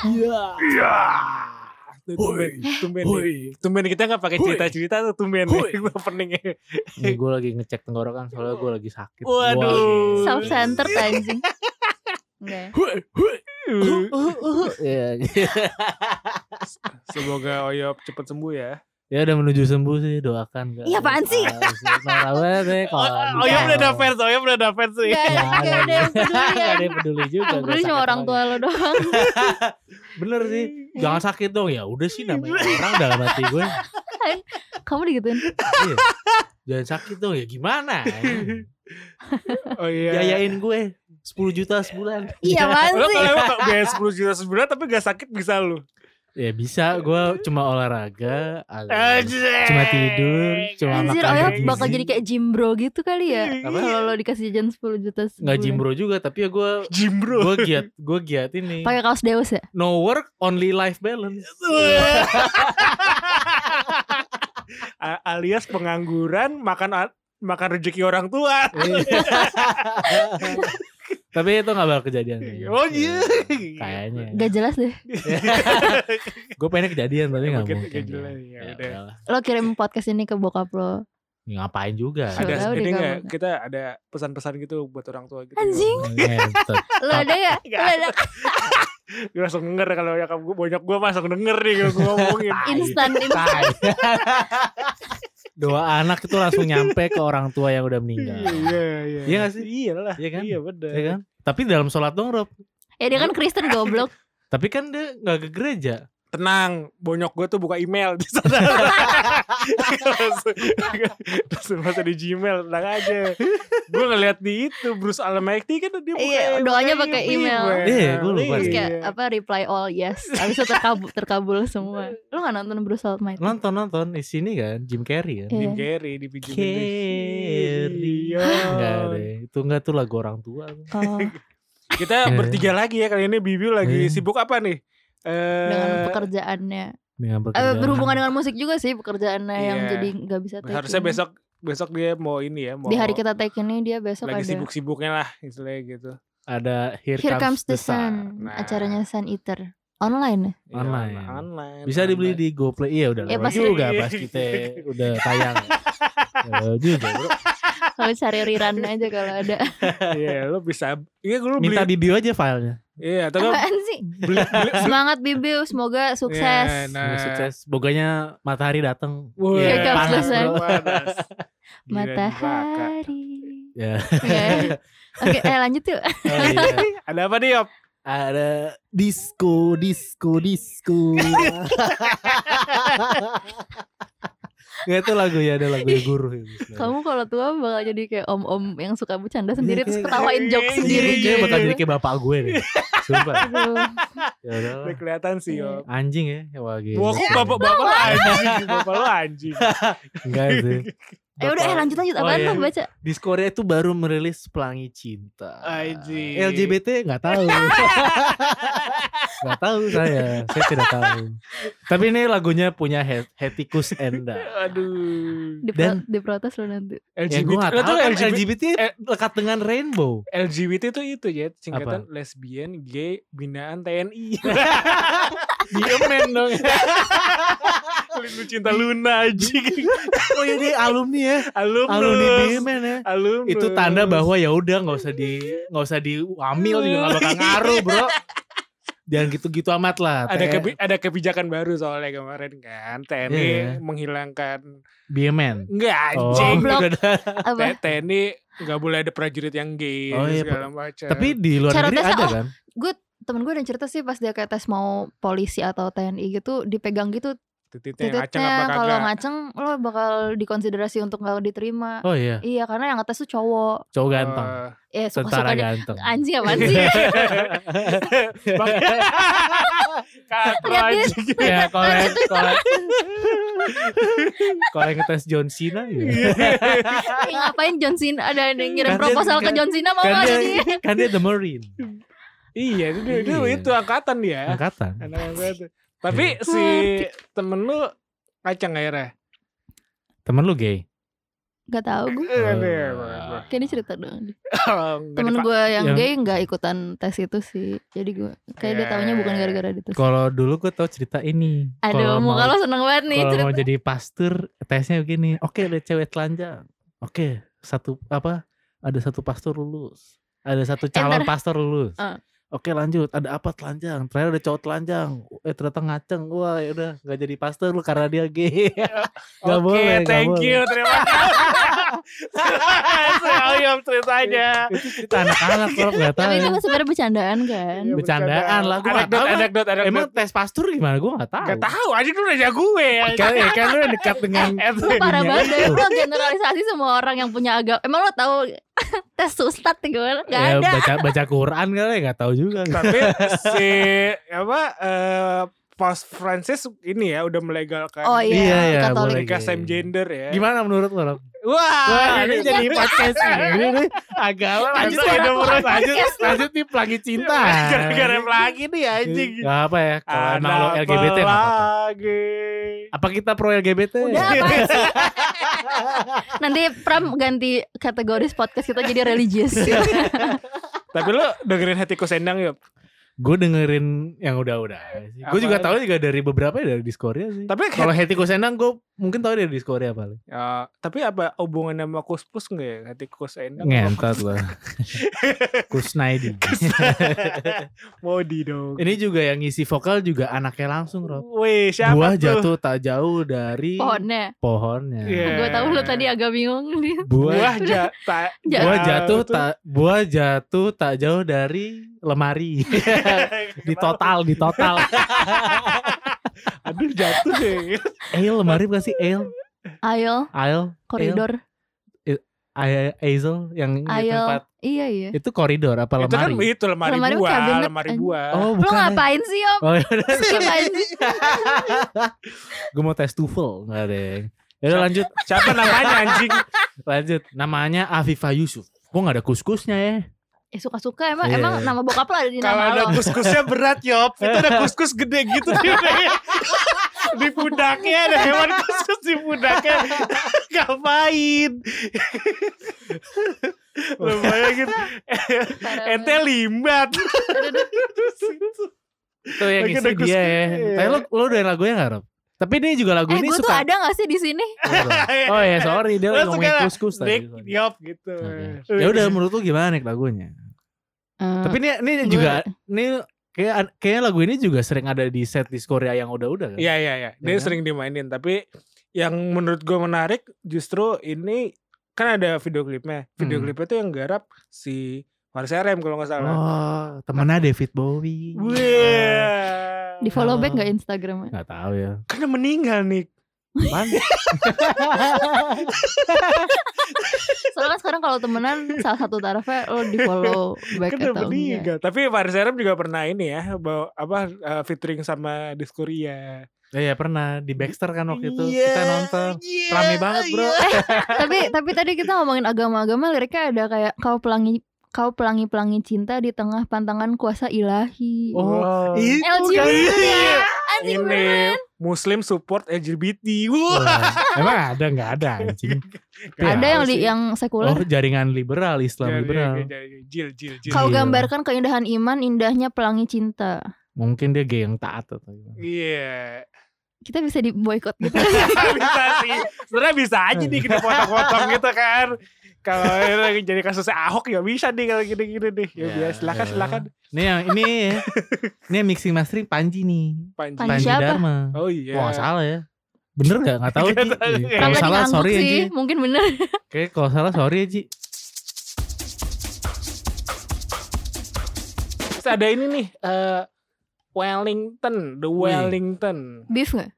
Iya. Iya. Tumben, tumben, tumben kita nggak pakai cerita-cerita tuh tumben nih openingnya. Ini gue lagi ngecek tenggorokan soalnya gue lagi sakit. Waduh. Self centered anjing. Enggak. ya? Hui, hui. Uh, Uh, uh, ya, Semoga Oyop cepet sembuh ya. Ya udah menuju sembuh sih doakan. Kak. Iya, apaan sih? Parah banget ya kalau Oh, Oyop udah ada fans, Oyop udah ada fans nih. Gak ada, gak yang peduli Gak ya. ada yang peduli juga. Yang peduli cuma orang tua lo doang. Bener sih. Jangan sakit dong ya. Udah sih namanya orang dalam hati gue. Kamu digituin? Iya. Jangan sakit dong ya gimana? Oh iya. Yayain gue 10 juta sebulan. Iya apaan Lo sih? kalau emang biaya 10 juta sebulan tapi gak sakit bisa lu. Ya bisa, gue cuma olahraga, Anjir. cuma tidur, cuma Anjir, makan bakal jadi kayak gym bro gitu kali ya. Apa? Kalau lo dikasih jajan 10 juta sebulan. nggak jimbro juga, tapi ya gue Gym bro. gue giat gue giat ini. Pakai kaos Deus ya? No work, only life balance. Alias pengangguran makan makan rezeki orang tua. tapi itu nggak bakal kejadian. Oh iya. Kayaknya. Gak jelas deh. gue pengen kejadian tapi nggak Mungkin mungkin. ya Ya udah. udahlah. Lo kirim podcast ini ke bokap lo. Ya, Ngapain juga? Ada ini kamu. kita ada pesan-pesan gitu buat orang tua gitu. Anjing. Ngentot. Lo ada ya? Lo ada Gue langsung denger kalau ya banyak gue masuk denger nih kalau gue ngomongin. instan instan. Doa anak itu langsung nyampe ke orang tua yang udah meninggal. Iya iya. Iya nggak sih? Iya lah. Iya kan? Iya benar. Ya kan? Tapi dalam sholat dong Rob. Ya dia kan Kristen goblok. Tapi kan dia nggak ke gereja. Tenang, bonyok gue tuh buka email di sana. langsung, masuk di Gmail, tenang aja. Gue ngeliat di itu Bruce Almighty kan dia buka Iya, doanya pakai email. Iya, gua lupa Terus kayak apa reply all yes. Abis itu terkabul, terkabul semua. Lo gak nonton Bruce Almighty? Nonton nonton di sini kan Jim Carrey kan. Iya. Jim Carrey di video Carrey. Iya. Enggak deh. Itu enggak tuh lagu orang tua. Oh, Kita Iya. bertiga lagi ya kali ini Bibi lagi Iya. sibuk apa nih? Eh, dengan pekerjaannya. Dengan Eh, pekerjaan. berhubungan dengan musik juga sih pekerjaannya yang Iya. jadi nggak bisa take harusnya in. besok besok dia mau ini ya mau di hari kita take ini dia besok lagi ada sibuk-sibuknya lah istilahnya gitu. ada Here, Here Comes the Sun. Sun, Nah. acaranya Sun Eater online ya. Iya, Online. online. Bisa dibeli online. di GoPlay. Iya udah Ya, lewat pasti- juga pas kita udah tayang. Ya, juga bro. Kalau cari rerun aja kalau ada. Iya, lo bisa. Iya, gue beli. Minta di bio aja filenya. Iya, atau nggak Apaan sih? beli, beli, Semangat Bibi, semoga sukses. Iya, nah. Semoga sukses. Boganya matahari datang. Wah, Here comes panas, bro. Panas. Matahari. Ya. Oke, Oke, eh lanjut yuk. Oh, iya. Ada apa nih, Yop? Ada disco, disco, disco. Gak itu lagu ya, ada lagu guru. Kamu kalau tua bakal jadi kayak om-om yang suka bercanda sendiri Iya, terus ketawain jokes Iya, sendiri. Iya, kayak bakal jadi kayak bapak gue nih. Sumpah. Ya udah. Kelihatan sih, Iya. Yop. Anjing ya, wah gitu. Wah, kok bapak bapak lo anjing, bapak lo anjing. Enggak sih. Eh udah eh lanjut lanjut Oh, apaan iya. tuh baca? Di Korea itu baru merilis Pelangi Cinta. Anjing. LGBT nggak tahu. Nggak tahu saya, saya tidak tahu. Tapi ini lagunya punya Het- Hetikus Enda. Aduh. Dipro- diprotes lo nanti. Ya LGBT. gue Lo tahu kan LGBT, LGBT eh, lekat dengan rainbow. LGBT itu itu ya singkatan lesbian, gay, binaan TNI. Diemen dong. Lu cinta Luna anjing. oh iya dia alumni ya. Alumnus. Alumni Diemen ya. Alumnus. Itu tanda bahwa ya udah nggak usah di nggak usah diambil juga nggak bakal ngaruh bro. Jangan gitu-gitu amat lah. ada kebi- ada kebijakan baru soalnya kemarin kan TNI Iya. menghilangkan Diemen. enggak Oh, anjing? T- TNI nggak boleh ada prajurit yang gay Oh, iya, segala macam Tapi di luar Cara negeri ada oh, kan? Temen gue ada cerita sih pas dia kayak tes mau polisi atau TNI gitu dipegang gitu titiknya yang ngaceng apa titiknya kalau kagak ngaceng lo bakal dikonsiderasi untuk gak diterima. Oh iya, Iya karena yang ngetes tuh cowok. cowok ganteng. Eh, Eh suka Tentara suka ganteng. anjing apaan sih? Kato anjing ya kalau yang- kalau kalau yang ngetes John Cena ya. Eh, ngapain John Cena ada yang ngirim Kan dia- proposal ke kan- John Cena mau kan dia jadi? kan dia the Marine iya itu, itu, Iya. itu angkatan dia angkatan. anak angkatan tapi si temen lu ngaceng akhirnya Temen lu gay? Gak tau gue. Eh, Oh. deh, gua- gua. Kayak dia cerita dong. Oh, Temen gue yang Yang- gay nggak ikutan tes itu sih. Jadi gue kayak dia taunya bukan gara-gara di tes. Kalau dulu gue tau cerita ini. Aduh, Kalau muka mau- lo seneng banget nih Kalau mau jadi pastor, tesnya begini. Oke, ada cewek telanjang. Oke, satu apa? Ada satu pastor lulus. Ada satu calon ntar- pastor lulus. Eh. Oke lanjut, ada apa telanjang? Terakhir ada cowok telanjang. Eh ternyata ngaceng. Wah ya udah nggak jadi pastor lu karena dia gay. Gak Oke, boleh, gak thank boleh. you, terima kasih. Ayam ceritanya. Itu cerita anak-anak kok nggak tahu. Tapi itu ya. sebenarnya bercandaan kan. Iya, Bercandaan lah, gua nggak Anekdot, tahu. anekdot, anekdot. Emang tes pastor gimana? Gue nggak tahu. Gak tahu, aja lu nanya gue. Kan, ya, kan lu dekat dengan Lu parah banget. Lo generalisasi semua orang yang punya agama. Emang lo tahu tes gimana? Gak ya, ada. baca baca Quran kali nggak tahu juga. Tapi si apa eh Paus Francis ini ya udah melegalkan Oh iya, Iya, iya, Katolik. nikah same gender ya. Gimana menurut lo? Wah, Wah, ini jadi podcast ini nih. Agama lanjut Lanjut, lanjut lanjut. lanjut lanjut nih pelangi cinta. Gara-gara lagi nih anjing. Gak apa ya kalau emang lo LGBT apa-apa. lagi? Apa kita pro LGBT? Udah apa sih? Nanti Pram ganti kategoris podcast kita jadi religious. Tapi lu dengerin hatiku sendang yuk. Gue dengerin yang udah-udah sih. Gue juga tahu juga dari beberapa ya dari Discordia sih. Tapi Kalau Hetiko Sendang gue mungkin tahu dari Discordia paling. Ya, tapi apa hubungan sama kuspus nggak ya hatiku sendang? Ngentot lah. Kusnaidi. Modi dong. Ini juga yang ngisi vokal juga anaknya langsung Rob. Wih, siapa Buah tuh? jatuh tak jauh dari Pohonnya. pohonnya. Iya. Gue tahu lo tadi agak bingung nih. Buah Buah ja- ta- Ja- buah jatuh tuh. tak buah jatuh tak jauh dari lemari. di total, di total. Aduh jatuh deh. Ale lemari bukan sih Ale? Aisle, Aisle, koridor, Aisle yang di aisle. tempat Iya iya. itu koridor apa Itu kan lemari? itu lemari, Lemari buah, lemari buah. Oh, Lo bukan. ngapain sih om? Oh, yaudah. Ngapain sih? gue mau tes TOEFL nggak deh. Yaudah lanjut, Siapa namanya anjing? lanjut. Namanya Afifa Yusuf. Gue nggak ada kus-kusnya ya. Ya suka-suka emang Iya. emang nama bokap lo ada di Kalau nama ada lo. kus-kusnya berat Yop Itu ada kus-kus gede gitu di, di pundaknya Ada hewan kus-kus di pundaknya Ngapain Lu bayangin Ente limbat Itu yang Lagi isi ada dia ya. Tapi lo, lo udah lagunya nggak Rob? Tapi ini juga lagu Eh ini gue tuh suka. ada gak sih di sini? Oh ya sorry dia Lo ngomongin suka kus-kus Dik tadi. Yop gitu Oke. Ya udah menurut lu gimana nih lagunya? Eh, Tapi ini ini Gua- juga ini kayak kayaknya lagu ini juga sering ada di set di Korea yang udah-udah kan? Iya iya iya Dia Ya kan? sering dimainin Tapi Yang menurut gue menarik Justru ini Kan ada video klipnya Video Hmm. klipnya tuh yang garap Si Faris RM kalau gak salah Oh, temennya David Bowie. Wah. di follow Oh. back gak Instagramnya? Nggak tahu ya. Karena meninggal nih. Soalnya kan sekarang kalau temenan salah satu tarafnya lo di follow back Kan udah atau enggak. Tapi Faris RM juga pernah ini ya, bawa apa uh, featuring sama Diskoria. Ya, ya pernah di Baxter kan waktu itu Iya, kita nonton. iya, Rame banget, Bro. iya. tapi tapi tadi kita ngomongin agama-agama liriknya ada kayak kau pelangi kau pelangi-pelangi cinta di tengah pantangan kuasa ilahi. Oh, Itu LGBT kan. ya. Anjing Ini beneran. Muslim support LGBT. Wah. Wah, emang ada nggak ada anjing? Ya, Ada yang li, yang sekuler. Oh jaringan liberal, Islam Jadi- liberal. jadi- Jil, jil, jil. Kau Iya. gambarkan keindahan iman, indahnya pelangi cinta. Mungkin dia gay yang taat atau gimana. Iya. Kita bisa di boykot gitu. bisa sih. Sebenarnya bisa aja nih kita potong-potong gitu kan. Kalau jadi kasusnya Ahok ya bisa nih kalau gini-gini nih. Ya, Ya, biasa silakan ya. silakan. Ini yang ini ya. ini yang mixing mastering Panji nih. Panji. Panji Panji siapa? Dharma. Oh iya. Wah, nggak salah ya. Bener gak? Gak tahu, ya. Kalau salah sorry ya sih, Ji. mungkin bener. Oke, kalau salah sorry ya Ji. Terus ada ini nih eh Wellington, The Wih. Wellington. Beef gak?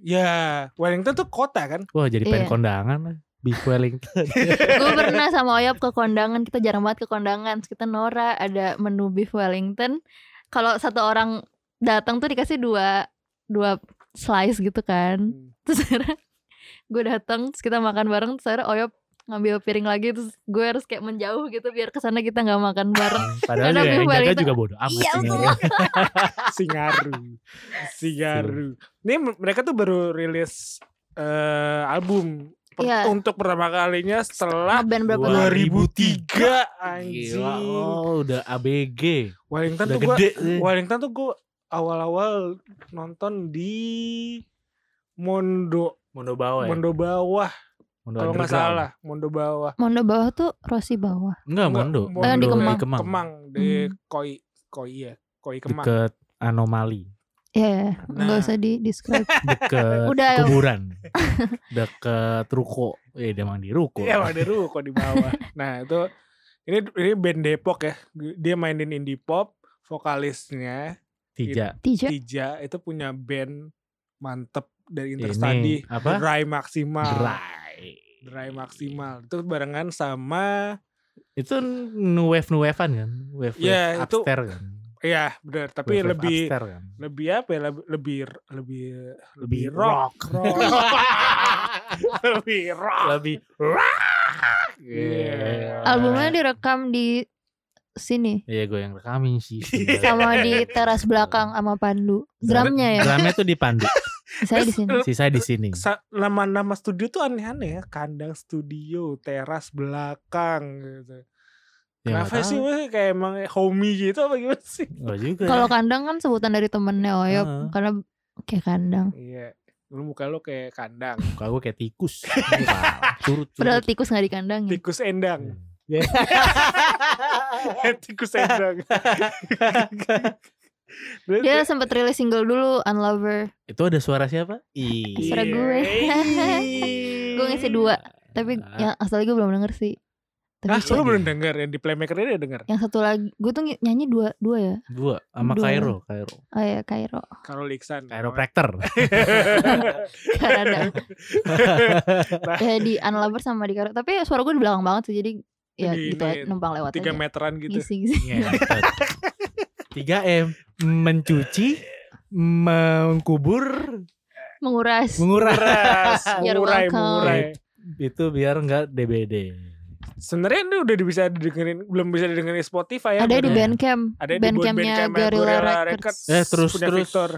Ya, Wellington tuh kota kan? Wah jadi pengen Iya. kondangan lah. Beef Wellington. Gue pernah sama Oyap ke kondangan, kita jarang banget ke kondangan. Kita Nora ada menu beef Wellington. Kalau satu orang datang tuh dikasih dua dua slice gitu kan. Terus akhirnya gue datang, terus kita makan bareng. Terus akhirnya Oyap ngambil piring lagi terus gue harus kayak menjauh gitu biar ke sana kita nggak makan bareng. Padahal Ada juga yang jaga juga bodo amat. Iya. Singaru. Singaru. Ini mereka tuh baru rilis eh album Per- Iya. Untuk pertama kalinya setelah Ngeband berapa Dua tahun? ribu. 2003 Gila, anjing. oh, udah ABG. Wellington Udah tuh gua gede. sih. Wellington tuh gua awal-awal nonton di Mondo Mondo bawah ya? Mondo bawah Mondo kalau nggak salah Mondo bawah Mondo bawah tuh Rossi bawah. Enggak, Mondo. Mondo Eh, di Kemang. Kemang. Kemang di Hmm. Koi Koi ya Koi Kemang Deket anomali. Iya, yeah, Nah. nggak usah di describe. Deket Udah, ayo. kuburan. Deket ruko. Eh, dia emang di ruko. Iya ada ruko di bawah. nah itu ini ini band Depok ya. Dia mainin indie pop. Vokalisnya Tiga. Tija. Tija itu punya band mantep dari Interstudy. apa? Dry Maximal. Dry. Dry Maximal. Itu barengan sama Itu nu wave nu wavean kan? Wave, wave Iya, itu- upstairs kan? Iya benar. Tapi Wave-wave lebih upstairs kan? lebih apa ya? Lebih lebih lebih, Lebih rock. rock. lebih rock. Lebih rock. Iya. Albumnya direkam di sini Iya gue yang rekamin sih. sama di teras belakang sama Pandu. Drumnya ya. Drumnya tuh di Pandu. Saya di sini. Sisa di sini. Nama-nama studio tuh aneh-aneh ya. Kandang studio, teras belakang gitu. Ya, Kenapa sih kayak emang homie gitu apa gimana sih? Juga. Kalau kandang kan sebutan dari temennya Oyop Heeh. karena kayak kandang. Iya. Lu muka lu kayak kandang. Muka gue kayak tikus. Curut. Padahal tikus nggak dikandangin. Tikus endang. Ya. Tikus endang. Dia sempat rilis single dulu Unlover. Itu ada suara siapa? Ih. Suara gue. Ih. Gue ngisi dua. Tapi yang asal gue belum denger sih. Tapi Ah, lu belum denger yang di Playmaker ini udah denger. yang satu lagi gue tuh ny- nyanyi dua dua ya. Dua sama Dua. Cairo, Cairo. Oh ya Kairo. Karol Iksan. Chiropractor. Karena ya di Unlover sama di Kairo. Tapi suara gue di belakang banget sih jadi ya Di gitu aja, numpang lewat Tiga aja. meteran gitu. Ngisi-ngisi. Ngentot. 3 M mencuci mengkubur Menguras. menguras mengurai, mengurai. itu biar enggak DBD Sebenarnya ini udah bisa didengerin, belum bisa didengerin di Spotify ya. Ada di Bandcamp. Ada di Bandcampnya Bandcamp Guerrilla Records. Eh, terus- punya terus. Victor.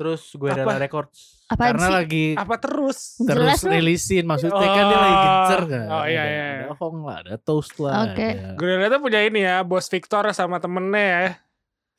terus gue ada Apa? records Apaan karena sih? lagi Apa terus? terus Jelas rilisin maksudnya kan dia lagi Oh. gencer kan Oh, iya, ada, iya. ada Hong lah ada Toast lah Oke. ada Guerrilla tuh punya ini ya, bos Victor sama temennya ya.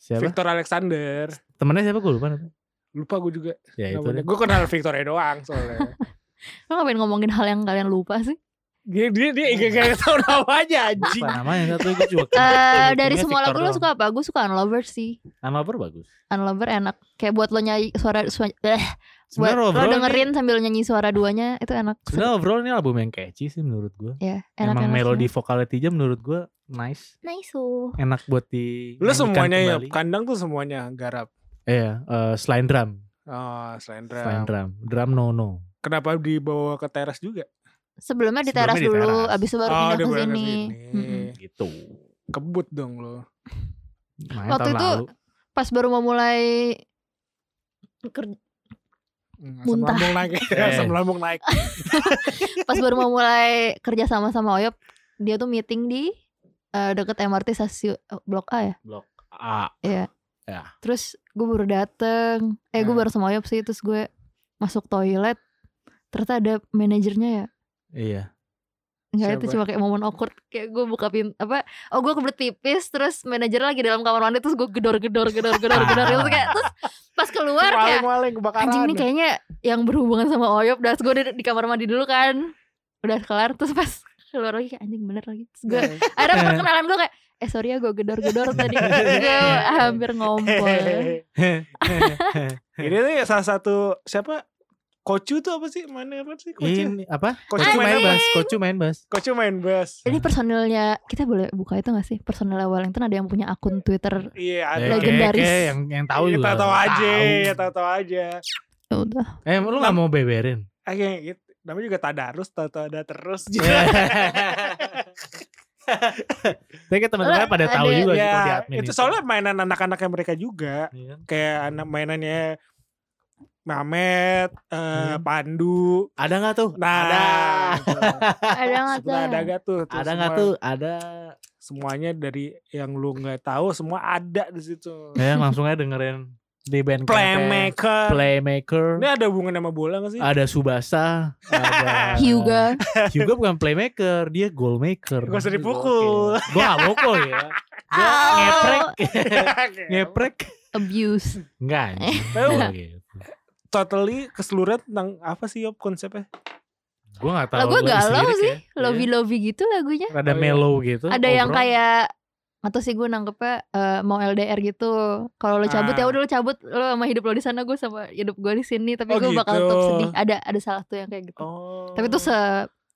Siapa Victor Alexander. temennya siapa gue lupa namanya. Lupa gue juga. ya itu Gue kenal Victornya doang soalnya. Lo ngapain ngomongin hal yang kalian lupa sih? Dia dia dia gak, gak tau namanya anjing. lupa namanya satu gue juga Eh dari semua lagu lo suka apa? Gue suka Unlover sih. Unlover bagus Unlover enak. Kayak buat lo nyanyi suara, suara eh, buat lo overall dengerin ini, sambil nyanyi suara duanya itu enak. sebenarnya overall ini album yang catchy sih menurut gue Ya, enak emang enak melodi vokalnya Tija menurut gue nice Nice oh. enak buat di Lu nyanyikan semuanya ya, kandang tuh semuanya garap. Iya, eh, selain drum, Oh, selain drum. selain drum, drum no no. Kenapa dibawa ke teras juga? Sebelumnya di teras dulu, teras. abis itu baru Oh, pindah ke sini. Mm-mm. Gitu. Kebut dong lo. Main Waktu itu lalu. Pas baru mau mulai ker- Hmm, Muntah. Asam lambung naik. Asam lambung naik. pas baru mau mulai kerja sama sama Oyop, dia tuh meeting di eh, deket MRT stasiun eh, Blok A ya. Blok A. Iya. Ya. Terus gue baru dateng, eh gue Nah. baru sama Oyop sih, terus gue masuk toilet, ternyata ada manajernya ya. Iya. Enggak itu Siapa? cuma kayak momen awkward Kayak gue buka pintu Apa Oh gue kebelet pipis Terus manajer lagi dalam kamar mandi Terus gue gedor gedor gedor gedor gedor Terus kayak Terus pas keluar kayak. Anjing nih kayaknya Yang berhubungan sama Oyop Dan gue di, di kamar mandi dulu kan Udah kelar Terus pas keluar lagi kayak anjing bener lagi Terus gue Akhirnya perkenalan gue kayak Eh sorry ya gue gedor-gedor tadi Gue hampir ngompol Ini nih salah satu siapa? Kocu tuh apa sih? Mana apa sih? Kocu. Ini apa? Kocu Kocu main bass, Kocu main bass. Kocu main bass. Ini personilnya Kita boleh buka itu gak sih Personilnya Wellington ada yang punya akun Twitter Iya, Ya, ada. kayak- Legendaris. kayak yang yang tahu Iya, juga. Tahu-tahu aja, Tahu. tahu-tahu aja. Ya udah Eh, lu gak mau beberin? Ah, kayak gitu. Namanya juga tadarus, tahu-tahu ada terus. Tapi kan teman-teman pada tahu Ada- juga sih kalau di ya, admin itu soalnya mainan anak-anaknya mereka juga. Iya? Kayak anak mainannya Mamet, eh, Hmm. Pandu. Ada nggak tuh? Nah, Ada. gitu. Ada gak Sebenarnya ada tuh gak tuh? Tuh Ada nggak tuh? Ada. Semuanya dari yang lu nggak tahu semua ada di situ. Ya langsung aja dengerin di band. Playmaker. Playmaker. Ini ada hubungan sama bola gak sih? Ada Subasa, ada Hyuga. Hyuga bukan playmaker, dia goal maker. Gak usah dipukul. Gue gak pukul ya. Gue Au. ngeprek, ngeprek. Abuse. Enggak. Nggak gitu. Totally keseluruhan tentang apa sih Yop konsepnya? Gue gak tahu. Lagu galau sih. ya. Lovey gitu lagunya. Rada Oh, iya. mellow gitu. Ada yang overall. kayak atau sih gue nangkepnya eh, mau LDR gitu. Kalau lo cabut ya Ah. udah lo cabut lo sama hidup lo di sana gue sama hidup gue di sini tapi Oh, gue bakal gitu. tetap sedih. Ada ada salah tuh yang kayak gitu. Oh. Tapi itu se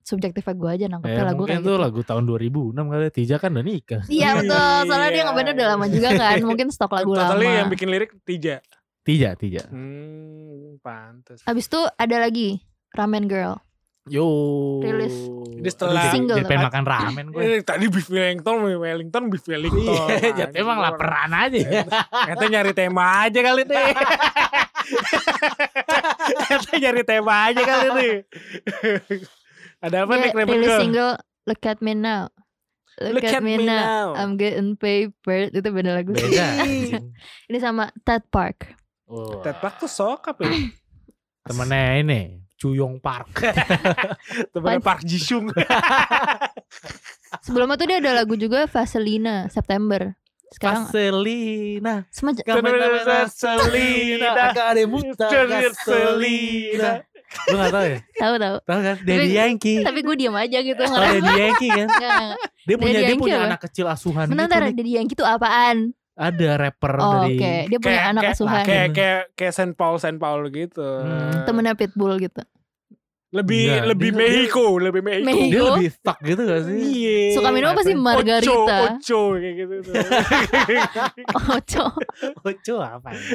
subjektifnya gue aja nangkepnya Ya, lagu kayak tuh gitu. lagu tahun 2006 kali Tija kan udah nikah. Iya betul, soalnya dia Iya. ngeband udah lama juga kan. Mungkin stok lagu Totally lama. yang bikin lirik Tija. Tija, Tija. Hmm, pantes. Abis itu ada lagi Ramen Girl. Yo. Rilis. Jadi setelah- Single Jadi makan ramen gue. Eh, tadi beef Wellington, beef Wellington, beef Wellington. Iya, jadi emang laparan aja. Kita nyari tema aja kali nih. Kita nyari tema aja kali nih. Ada apa nih Ramen rilis Girl? single Look at Me Now. Look, at, Me, now. I'm getting paper. Itu beda lagu sih. Beda. Ini sama Ted Park. Oh, Ted Park tuh sokap ya. temennya ini Cuyong Park. Temennya Park Ji Sung. Sebelumnya tuh dia ada lagu juga Vaselina September. Sekarang Gasolina. semacam Selina. Agak ada muta gasolina. Lu gak tau ya? tahu tahu. Tahu kan? Daddy Yankee. Tapi gue diam aja gitu. Oh, Daddy Yankee kan? Dia punya dia Yankee punya anak kecil asuhan Bentar, gitu. Daddy Yankee itu apaan? Ada rapper Oh, dari Oke, dia punya Kayak- anak kayak- asuhan. Kayak kayak kayak Saint Paul Saint Paul gitu. Hmm, Temennya Pitbull gitu. Lebih Enggak, lebih dia- Mexico, lebih Mexico. Mexico. Dia lebih thug gitu gak sih? Iya. Suka minum apa sih Ocho, margarita? Ocho, ocho kayak gitu tuh. Oco. Ocho apa ya?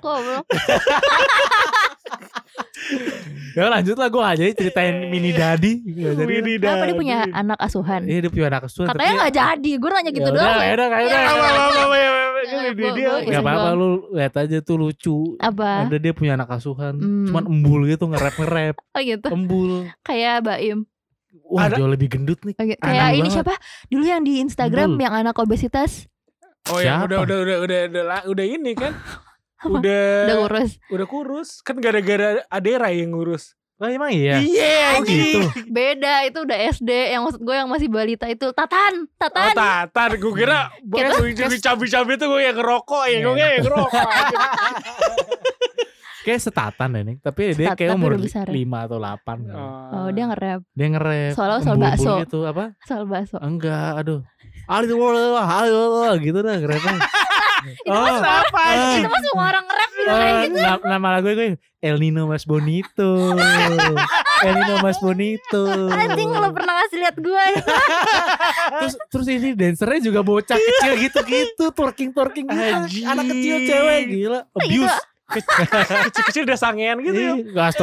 Goblok. Ya lanjut lah gue aja ceritain mini daddy Gak jadi Widi Kenapa dia punya anak asuhan? Iya dia punya anak asuhan Katanya tapi- nggak jadi. Gue nanya gitu Ya doang. ya udah, ya Ya, udah. Ya, Ya, Gak apa-apa lu lihat aja tuh lucu Apa? Ada dia punya anak asuhan Hmm. Cuman embul gitu nge-rap-nge-rap Oh gitu. Embul Kayak Baim. Wah Ada- jauh lebih gendut nih Aneh Kayak ini banget. siapa? Dulu yang di Instagram Embul. yang anak obesitas. Oh ya udah udah udah udah udah ini kan. Apa? Udah Udah kurus. udah kurus. Kan gara-gara Adera yang ngurus. Oh emang iya Iya, Oh gitu Beda itu udah SD. Yang maksud gue yang masih balita itu Tatan. Oh, Tatan. tatan, gue kira Kayak- gue cabi-cabi tuh gue yang ngerokok ya, gue Iya. yang ngerokok. Kayak setatan deh nih Tapi dia Setat, kayak tapi umur ya. 5 atau 8 kan. Oh dia nge-rap Dia nge-rap Soalnya soal embul-embul bakso. gitu Apa soal bakso. Enggak aduh Aduh aduh gitu dah nge-rapnya Itu mah apa? Itu mah semua orang nge-rap gitu Oh, kayak gitu. na- nama lagu gue El Nino Mas Bonito. El Nino Mas Bonito. Anjing lo pernah ngasih lihat gue Terus terus ini dancernya juga bocah kecil gitu-gitu, twerking twerking gitu. Anak kecil cewek gila, abuse. Kecil-kecil udah sangean gitu ya. Gak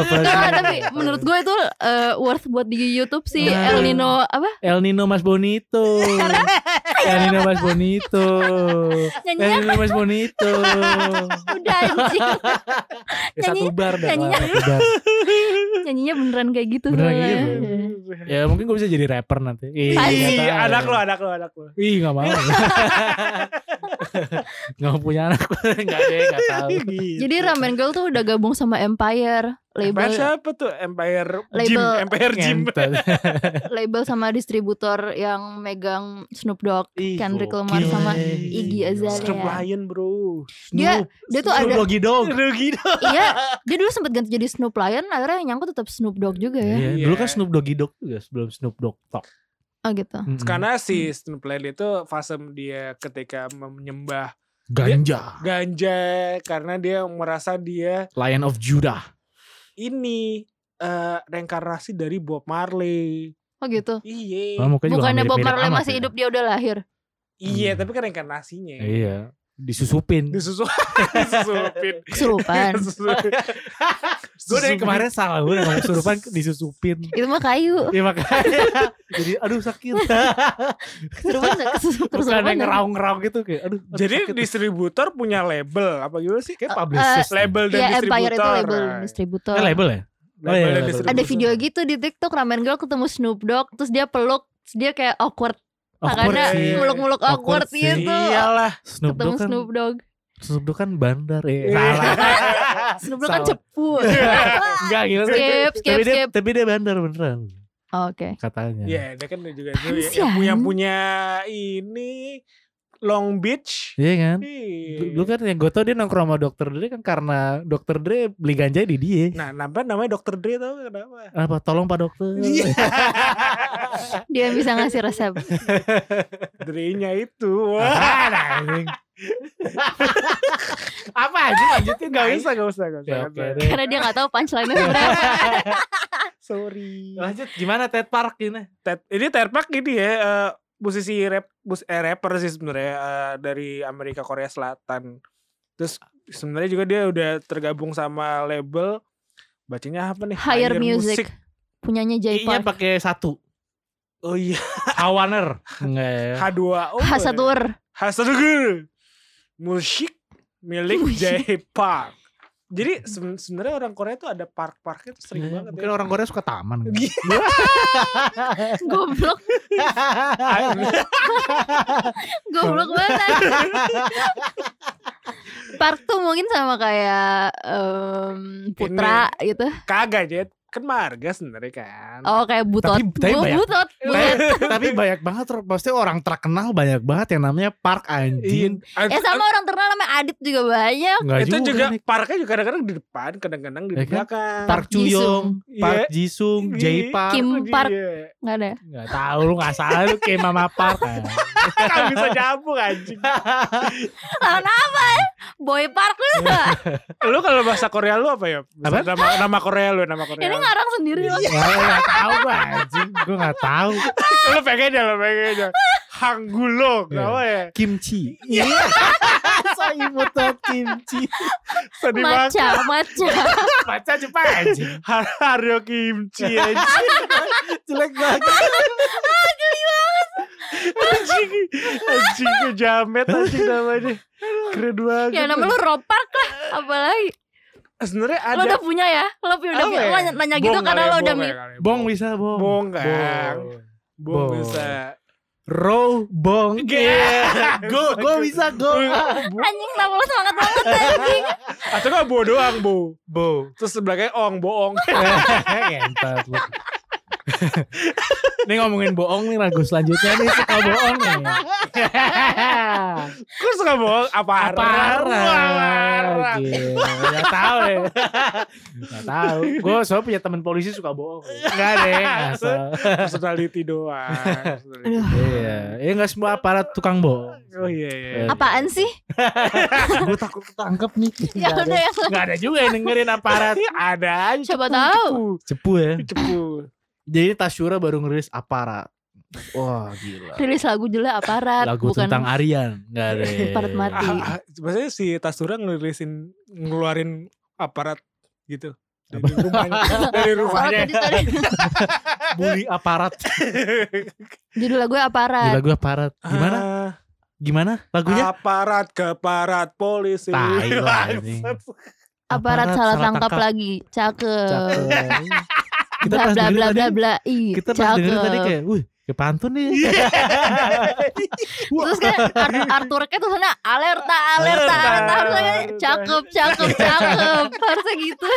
tapi menurut gue itu eh, worth buat di YouTube sih Nah. El Nino apa El Nino Mas Bonito. El Nino Mas Bonito. El Nino Mas Bonito. udah anjing Ya, satu bar dah. nyanyinya- satu bar. nyanyinya beneran kayak gitu Beneran gitu. Ya mungkin gue bisa jadi rapper nanti. Ih, tahu. anak lo, anak lo, anak lo. Ih gak mau Gak mau punya anak Gak deh gak tahu Jadi Ramen Girl tuh udah gabung sama Empire Empire label siapa tuh? Empire Gym, Label- Empire Gym. Label sama distributor yang megang Snoop Dogg, Ih, Kendrick. Lamar sama Iggy. Azalea. Snoop Lion bro. Dia- Snoop. Dia tuh Snoop ada Doggy Dog Rugi dong. iya, dia dulu sempat ganti jadi Snoop Lion, akhirnya yang nyangkut tetap Snoop Dogg juga ya. Iya, Iya. Dulu kan Snoop Doggy Dog juga Sebelum Snoop Dogg Talk Oh gitu. Mm-mm. Karena si Snoop Lion itu fase dia ketika menyembah Ganja ganja karena dia merasa dia Lion of Judah ini eh reinkarnasi dari Bob Marley. Oh gitu. Iya. Oh, Bukannya Bob Marley masih ya. hidup dia udah lahir. Iya, Hmm. tapi kan reinkarnasinya. Iya Disusupin Disusu disusupin. Kesurupan. Gue dari kemarin salah Gue udah ngomong kesurupan Disusupin Itu mah kayu. Ya makanya Jadi aduh sakit Kesurupan kesurupan. Terus ada yang ngeraung-ngeraung gitu kayak aduh, aduh Jadi sakit. distributor punya label apa gimana sih? kayak publicist label dan Ya distributor. Empire itu label distributor. Eh, label ya? label Oh, iya, distributor. Ada video gitu di TikTok Ramen Girl ketemu Snoop Dogg terus dia peluk terus dia kayak awkward Sih. muluk-muluk Awkward awkward sih. gitu. Iyalah. Snoop Ketemu Dogg kan Snoop Dogg. Snoop Dogg kan bandar ya. Iya. Salah. Snoop Dogg kan cepu. Enggak gitu. Skip, skip, tapi dia skip. tapi dia bandar beneran Oke. katanya. Iya, dia kan juga itu ya, yang punya punya ini Long Beach. Iya kan? Iya. Lu kan yang gue tau dia nongkrong sama dokter Dre kan karena dokter Dre beli ganja di dia. Nah, kenapa namanya Dokter Dre tau kenapa? Apa tolong Pak Dokter. Iya. Dia bisa ngasih resep. Dre-nya itu. Wah. Ah, anjing. Apa aja lanjutin Gak usah, gak usah, gak usah. Ya, deh. Karena dia gak tahu punchline-nya sebenarnya. Sorry. Lanjut gimana Ted Park ini? Ted, ini Ted Park ini ya eh, musisi rap mus, eh, rapper sih sebenarnya eh, dari Amerika Korea Selatan. Terus sebenarnya juga dia udah tergabung sama label bacanya apa nih? Higher Music. Punyanya Jay I-nya Park. pakai satu. Oh iya, Hawaner. Enggak ya. H2O. Hasatur. Hasatur. Musik milik. Jay Park. Jadi seben- sebenarnya orang Korea tuh ada park-parknya tuh sering banget Mungkin ya. orang Korea suka taman. kan? Goblok. Goblok banget. Park tuh mungkin sama kayak em, Putra gitu. Kagak Jet, kan marga sebenarnya kan. Oh kayak Butot. Tapi- tapi Bu- banyak- Butot. Butet. Tapi banyak banget pasti orang terkenal banyak banget yang namanya Park anjing. Iya. Ya sama orang terkenal namanya Adit juga banyak. Enggak itu juga, nih. parknya juga kadang-kadang di depan, kadang-kadang di Ya kan? belakang. Park Chuyong, Iya. Park Jisung, Jay Park. Kim Park. Iya. Gak ada. Enggak tahu lu enggak salah lu kayak Mama Park. kan. Bisa nyambung anjing. Lawan apa ya? Boy Park lu lu kalau bahasa Korea lu apa ya? Apa? Nama nama Korea lu, nama Korea. Ini. Ngarang sendiri loh. Enggak enggak tahu gua anjing. Gua enggak tahu. lu pengen aja, lu pengen aja. Hanggulo, Iya. apa ya? Kimchi. Iya. Saya imut banget kimchi. Sedih banget. Maca, maca. Baca Jepang anjing. Hario kimchi anjing. Jelek banget. anjing. Anjing tuh jamet anjing namanya. Keren banget. Ya nama lu Ropark lah. Apalagi. Sebenarnya Lo ada udah punya ya? Lo udah Apa punya. ya? Lo nanya gitu Bong karena kali ya, lo udah bong mi- ya Bong bisa bong. Bong kan. Bong Bong. bisa. Row bong. Yeah. Go go bisa go. Anjing kenapa lo semangat banget anjing Atau enggak bo doang, bo. Bo. Terus sebelahnya ong, boong. Lu. Ini ngomongin bohong nih lagu selanjutnya nih suka bohong nih. Kok suka bohong? Apa Parah. Gak tahu ya. Gak tahu. Gue soalnya punya temen polisi suka bohong. Enggak deh. Personality doang. Iya. Ya gak semua aparat tukang bohong. Oh iya iya. Apaan sih? Gue takut ketangkep nih. Ya Nggak ada. udah ya Nggak ada juga yang dengerin aparat. Ada aja. Siapa cepu, tahu. Cepu ya. Cepu. Jadi Tasyura baru ngerilis aparat. Wah gila. Rilis lagu judulnya Aparat Lagu bukan tentang Aryan. Gak ada. Aparat mati. Ah, ah, Maksudnya si Tasura ngelirisin ngeluarin aparat gitu dari Apa? rumahnya dari Oh, rumahnya tadi Bully aparat. judul lagu Aparat. lagu aparat. Gimana? Ah, Gimana lagunya? aparat keparat polisi Tai lah ini. Bangsat. Aparat salah tangkap lagi. Cakep. Cakep. Kita Bla pas bla bla tadi, bla bla. Kita pas dengerin tadi kayak, wih, kayak pantun nih. Terus kan Ar- Arthurnya tuh sana alerta alerta Alerta, harusnya cakep cakep cakep harusnya gitu.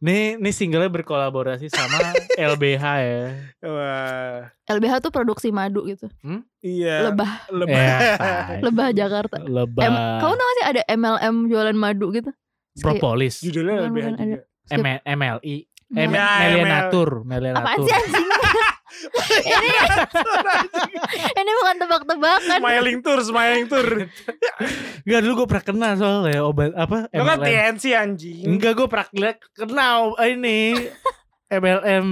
nih, nih singlenya berkolaborasi sama LBH ya. Wah, LBH tuh produksi madu gitu. iya Lebah lebah tai. lebah Jakarta. Lebah. Em, kamu tau gak sih ada MLM jualan madu gitu? Propolis. judulnya bukan, juga Skip. M- MLI. Eh, Mel- Ya, Melianatur. Apaan Melianatur. sih anjing? ini ini bukan tebak-tebakan. smiling tour smiling tour Enggak dulu gue pernah kenal soalnya obat apa lo kan. TNC anjing Enggak gue pernah kenal eh, ini MLM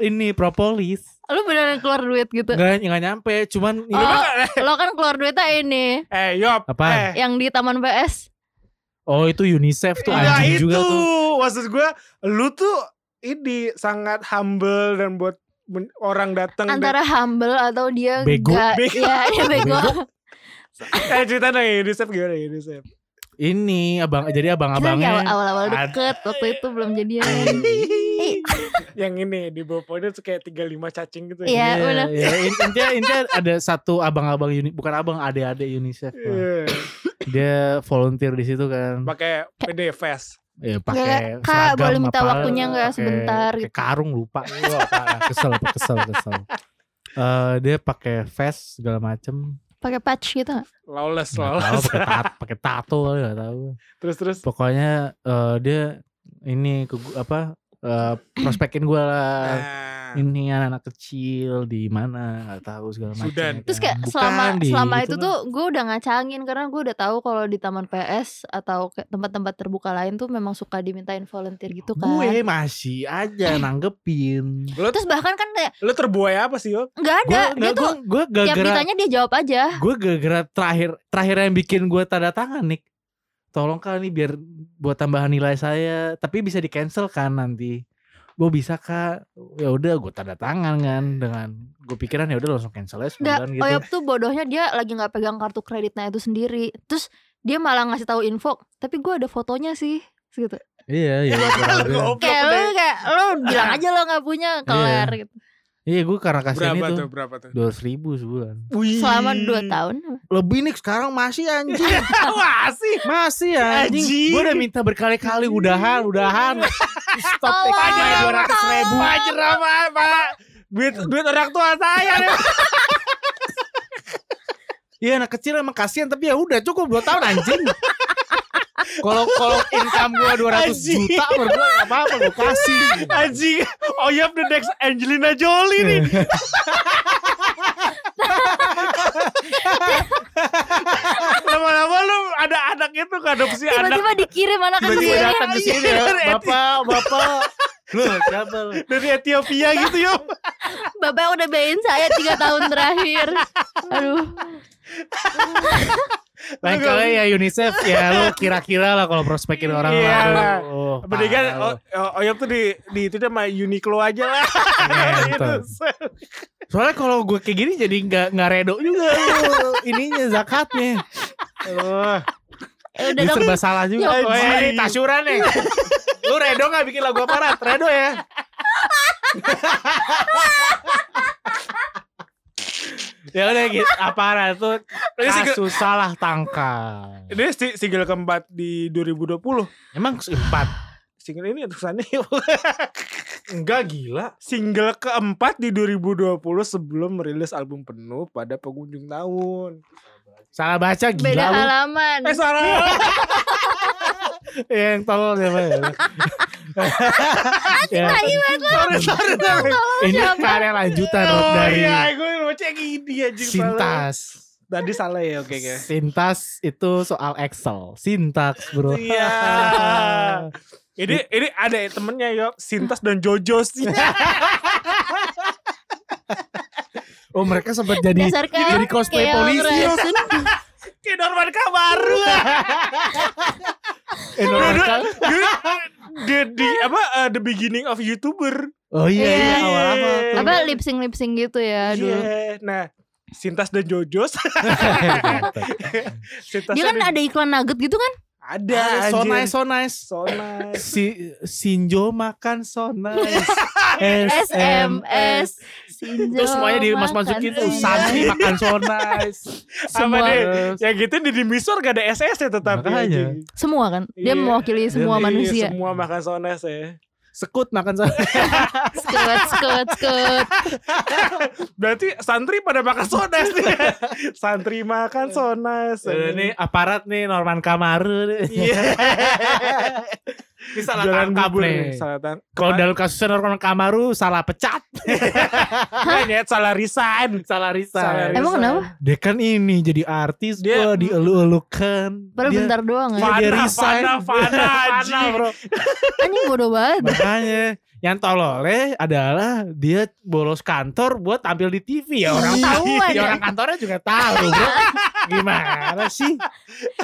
ini propolis. Lu beneran keluar duit gitu. Enggak enggak nyampe, cuman ini Oh, lo kan keluar duitnya ini eh yop Apaan? eh yang di Taman PS. oh itu UNICEF tuh Iya anjing itu juga tuh. maksud gue lu tuh ini sangat humble dan buat orang datang Antara humble atau dia Bego. nggak- Bego. Ya, dia bego. eh cerita dong Unicef gimana Unicef Ini abang jadi abang-abangnya awal- awal-awal Ad- deket waktu itu belum jadian. Anjing. Eh yang ini di bawah pohonnya tuh kayak 35 cacing gitu Iya, benar. iya. In- Intinya, intinya ada satu abang-abang uni, bukan abang, adik-adik UNICEF. Iya. Dia volunteer di situ kan. pakai PD vest Ya Kayak, pakai Kak seragam boleh minta apa, waktunya nggak pakai- sebentar gitu. karung lupa. Parah. kesel, kesel, kesel. Eh, dia pakai vest segala macem Pakai patch gitu nggak? lawless lawless pakai tat- pakai tato nggak tahu terus terus pokoknya eh, dia ini ke apa eh, prospekin gue lah nah, ini anak-anak kecil di mana nggak tahu segala macam Sudan. Terus kayak Bukan, selama di selama gitu itu tuh gue udah ngacangin karena gue udah tahu kalau di taman PS atau tempat-tempat terbuka lain tuh memang suka dimintain volunteer gitu kan. gue masih aja nanggepin. Lu Terus bahkan kan kayak lu terbuai apa sih yo? Nggak gue ada, dia tuh gue tiap gara-gara ditanya dia jawab aja. gue gara-gara terakhir terakhir yang bikin gue tanda tangan nih tolong kak nih biar buat tambahan nilai saya tapi bisa di cancel kan nanti gue bisa kak ya udah gue tanda tangan kan dengan gue pikiran ya udah langsung cancel aja Nggak, sebulan gitu Oyap tuh bodohnya dia lagi nggak pegang kartu kreditnya itu sendiri. Terus dia malah ngasih tahu info, tapi gue ada fotonya sih, gitu. iya iya. Goblok Kayak lu kayak lu bilang aja lo nggak punya kelar gitu. Iya gue karena kasihan berapa itu. tuh berapa tuh? Dua ribu sebulan. Wih. Selama 2 tahun. lebih nih sekarang masih anjing. Masih? Masih anjing. Anjing. gue udah minta berkali-kali udahan udahan. Stop Tolong. take dua ratus ribu. Wajar apa pak duit duit orang tua saya nih. Iya anak kecil emang kasihan tapi ya udah cukup 2 tahun anjing. Kalau kalau income gua 200 Anjing. juta menurut gua enggak apa-apa gua kasih. anjing Oyap the next Angelina Jolie nih lama-lama lu ada anak itu adopsi anak Tiba-tiba dikirim anak ke Tiba-tiba sini. datang ke sini ya. Bapak, bapak. Lu siapa lu? dari Ethiopia gitu yo Bapak udah bayain saya 3 tahun terakhir. Aduh. Lain kali ya UNICEF ya lu kira-kira lah kalau prospekin orang Iya baru. lah. Oh, Mendingan parah lu. O- O- Oyap tuh di di itu dia sama Uniqlo aja lah. Itu. Soalnya kalau gue kayak gini jadi nggak nggak redo juga lu ininya zakatnya. Aduh. Ya udah Ini serba salah juga. Ya, Oh, ini anjing. tasyuran nih. Lu redo gak bikin lagu aparat? Redo ya. Ya udah gitu. Aparat tuh single, kasus salah tangkap. ini si- single keempat di 2020. Emang empat? Single ini tulisannya Enggak gila. single keempat di 2020 sebelum merilis album penuh pada pengunjung tahun. Salah baca gila Beda halaman. Eh salah. Yang tolol siapa ya? ya. sorry, sorry, sorry. Ini siapa? karya lanjutan Oh dari iya, gue baca gini aja Sintas. Tadi salah ya, oke oke. Sintas itu soal Excel. Sintaks bro. Iya. Ini ini ada temennya yo, Sintas dan Jojo sih. Oh mereka sempat jadi jadi cosplay polisi. Rasun. Kayak Norman Kamaru. Eh, Norman- di, di apa uh, the beginning of YouTuber. Oh iya iya Iya. awal-awal tuh. Apa lip sync lip sync gitu ya dulu. Iya. Nah, Sintas dan Jojo. Sintas Dia kan dan- ada iklan nugget gitu kan? ada so anjir. nice so nice. So nice. Si Sinjo makan so nice. SMS. Sinjo Terus semuanya di mas makan masukin tuh. Santi makan so nice. Apa Semua. deh? Terus, Ya gitu di Dimisor gak ada SS ya tetapi Makanya. anjing. Semua kan? Dia Iya. mewakili semua Iya, manusia. Semua makan sones ya. Sekut makan so Skut, skut, skut. Berarti santri pada makan sones nih. santri makan sones. Eh, Ini aparat nih Norman Kamaru. Iya. Ini salah Jualan tangkap bubur nih. Salah tangkap. Kalau dalam kasusnya Norman Kamaru salah pecat, Kayaknya salah resign. salah Salah resign. Emang resign. kenapa? Dia kan ini jadi artis, Dia- dia dielu-elukan. Padahal Dia- bentar doang ya. Dia resign. Fana, Fana, bro. Anjing bodoh banget. Makanya yang tololnya adalah dia bolos kantor buat tampil di TV ya orang tahu. Ya ya. orang kantornya juga tahu, bro. Gimana sih?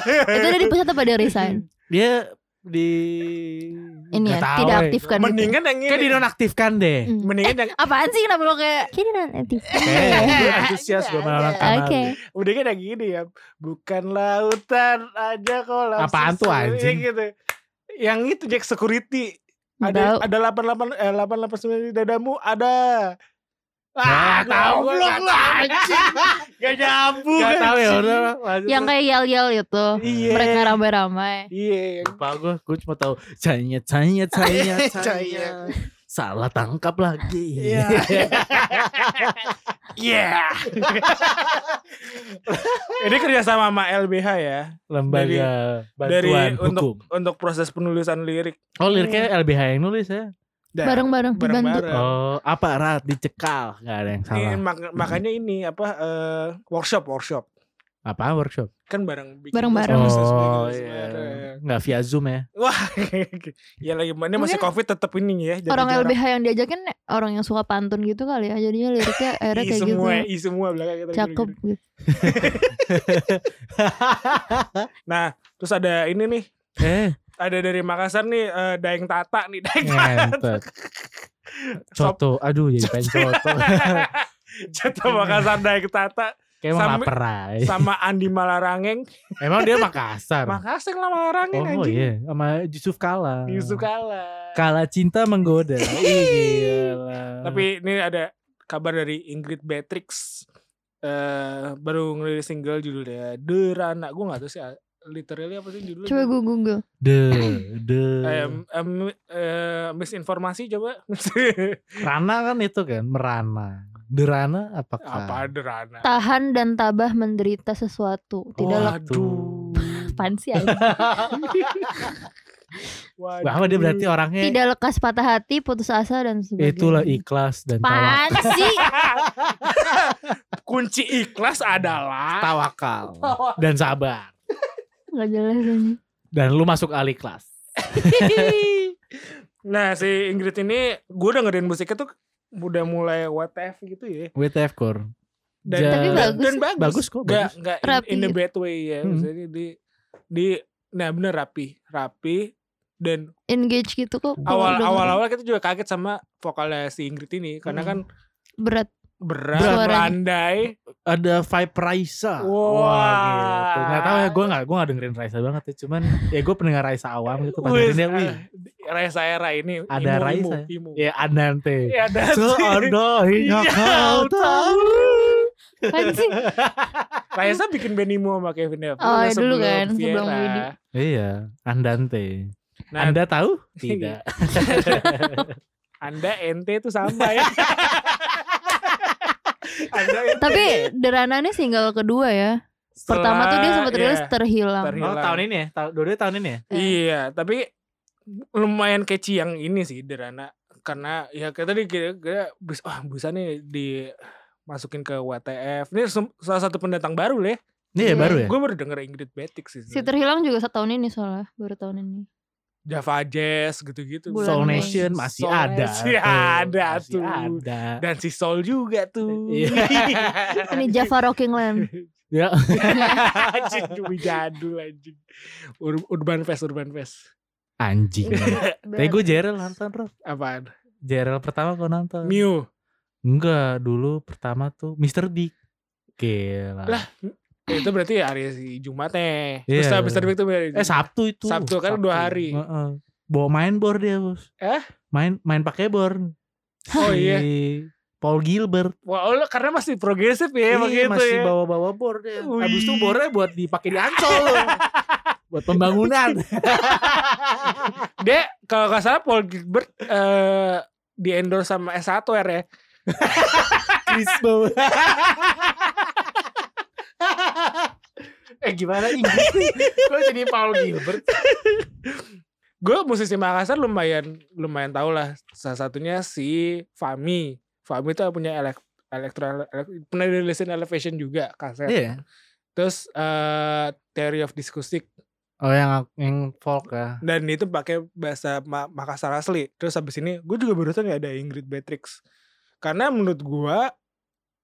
Itu dia dipecat apa dia resign? Dia di Ini ya, tahu, tidak eh. aktifkan gitu. Mendingan yang Kayak ini. dinonaktifkan deh. Hmm. Mendingan yang Apaan sih kenapa lo kayak Kini non aktifkan Eh, gue antusias gue malah Oke. Mendingan yang gini ya. Bukan lautan aja kok langsung Apaan tuh, anjing? gitu. Yang itu Jack Security. Ada tahu. ada 88 eh 889 di dadamu ada. Nggak tahu lu anjing. Gak nyambung. Gak tahu ya udah. Yang kayak yel-yel itu. Iya. Mereka ramai-ramai. Iya. lupa gue gue cuma tahu cahaya cahaya Cahaya. cahaya salah tangkap lagi Iya. Iya. Ini kerjasama sama LBH ya lembaga dari bantuan untuk hukum untuk proses penulisan lirik. oh liriknya LBH yang nulis ya Bareng-bareng dibantu. bareng-bareng. oh aparat dicekal nggak ada yang Ini salah mak- makanya ini apa eh, workshop workshop apa workshop kan bareng bikin Bareng-bareng. proses oh bikin iya bareng. nggak via zoom ya Wah, ya lagi ini masih Mungkin covid tetap ini ya. jadi Orang jarak. LBH yang diajakin orang yang suka pantun gitu kali ya. Jadinya liriknya akhirnya I kayak semua, gitu. I semua belakang kita Cakep gini-gini. gitu. Nah, terus ada ini nih, eh ada dari Makassar nih eh, Daeng Tata nih, Daeng Tata. ngentot coto aduh jadi pengen coto Jatuh Makassar Daeng Tata kayak mau Sampai- lapar aja. sama Andi Malarangeng. emang dia Makassar Makassar lah Malarangeng oh anjing. iya sama Yusuf Kala Yusuf Kala. Kala cinta menggoda. Gila. Tapi ini ada kabar dari Ingrid Beatrix. eh baru ngerilis single judulnya Derana. Gue gak tahu sih literally apa sih judulnya. Coba gue google. de de Eh, em, eh, misinformasi coba. Rana kan itu kan merana. Derana apakah? apa Derana? Tahan dan tabah menderita sesuatu. Tidak lek- Waduh. apaan sih. Bahwa dia berarti orangnya Tidak lekas patah hati, putus asa dan sebagainya. itulah ikhlas dan tawakal. sih? Kunci ikhlas adalah tawakal dan sabar. Gak jelas ini. Dan lu masuk ahli kelas. Nah si Ingrid ini gue dengerin musiknya tuh udah mulai WTF gitu ya. WTF core. Dan, Ja- Tapi bagus dan bagus. Bagus kok, Gak, bagus. gak in, Rapi in a gitu. bad way ya. Hmm. Maksudnya di di nah bener rapi, rapi dan Engage gitu kok. awal awal awal kita juga kaget sama vokalnya si Ingrid ini karena Hmm. kan berat. Berat, Suaranya. melandai. Ada vibe Raisa. Wah. gitu. Nggak tahu ya gue nggak gue nggak dengerin Raisa banget ya. Cuman ya gue pendengar Raisa awam gitu. Pas dia, wih. Raisa era ini Ada imo, Raisa. imo, imo. Ya Anante. Ya, ada sih. Seandainya Ya, kau tahu. Sih? Raisa bikin band imo sama Kevin Devil Oh, ya ya dulu kan, sebelum. Widi. Iya, Andante. Nah, Anda tahu? Tidak. Anda ente itu sama ya. Tapi Derana ini single kedua ya. Pertama tuh dia sempat Setelah- rilis iya, terhilang. Terhilang. Oh, tahun ini ya? Tahun dua tahun ini ya? Iya, tapi lumayan catchy yang ini sih Derana karena ya kayak tadi kira kira bis ah bisa nih dimasukin ke WTF. Ini salah satu pendatang baru lah. Iya, Iya. baru ya? Gue baru denger Ingrid Betik sih. Si terhilang juga satu tahun ini soalnya, baru tahun ini. Java Jazz gitu-gitu. Soul. Nation masih Soul ada. Tuh. ada Masih tuh. Ada. Dan si Soul juga tuh. Iya. Ini Java Rocking Land. Ya. anjing demi jadul anjing. Ur- Urban Fest, Urban Fest. Anjing. Tapi gue Jerel nonton, Rob. Apaan? Jerel pertama gue nonton. Mew. Enggak, dulu pertama tuh Mr. Big. Gila. Lah, itu berarti hari Jumatnya. Terus Iya. habis terbit itu hari- eh Sabtu itu. Sabtu kan dua hari. Heeh. Bawa main board dia, Bos. Eh? Main main pakai board. Oh Si iya. Paul Gilbert. Wah, lo karena masih progresif ya Iya, masih ya. bawa-bawa board ya. Wih. Habis itu boardnya buat dipakai di ancol loh. buat pembangunan. Dia kalau nggak salah Paul Gilbert eh di endorse sama S1 R ya. Crispo. Eh gimana Inggris nih? Kok jadi Paul Gilbert? Gue musisi Makassar lumayan lumayan tau lah. Salah satunya si Fami. Fami itu punya elek elektro elek- pernah dirilisin Elevation juga kaset. Iya. Terus eh Theory of Discoursive Oh yang yang folk ya. dan itu pakai bahasa Ma- Makassar asli. Terus habis ini gue juga baru tahu nih ada Ingrid Beatrix. Karena menurut gua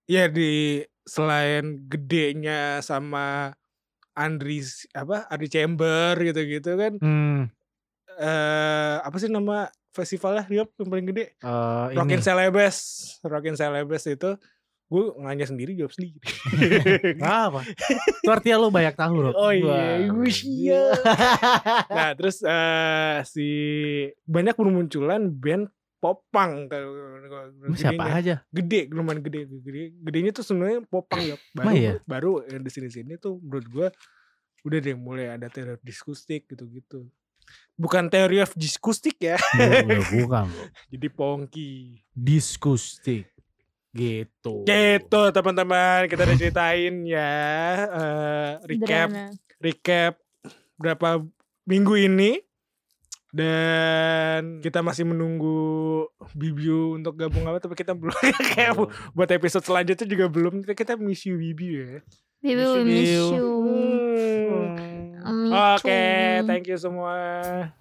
ya di selain gedenya sama Andri apa Andri Chamber gitu-gitu kan Hmm. eh apa sih nama festivalnya Riop yang paling gede? eh, ini. Rockin Celebes. Rockin Celebes itu gue nanya sendiri jawab sendiri. Apa? Itu artinya lu banyak tahu Rob. Oh iya, gue siap. nah terus eh si banyak bermunculan band popang kalau siapa gedenya. aja? gede lumayan gede. Gede gedenya tuh sebenarnya popang ya. Baru iya? baru yang di sini sini tuh menurut gua udah deh mulai ada teori diskustik gitu gitu bukan teori of diskustik ya. Bukan, bukan. Jadi pongki. Diskustik. Gitu. gitu teman-teman. Kita udah ceritain ya. Eh, recap. Recap berapa minggu ini dan kita masih menunggu Bibiu untuk gabung apa tapi kita belum kayak Oh. buat episode selanjutnya juga belum kita kita miss you Bibiu ya. Bibi Miss you, we miss you. Hmm. Oke, too. thank you semua.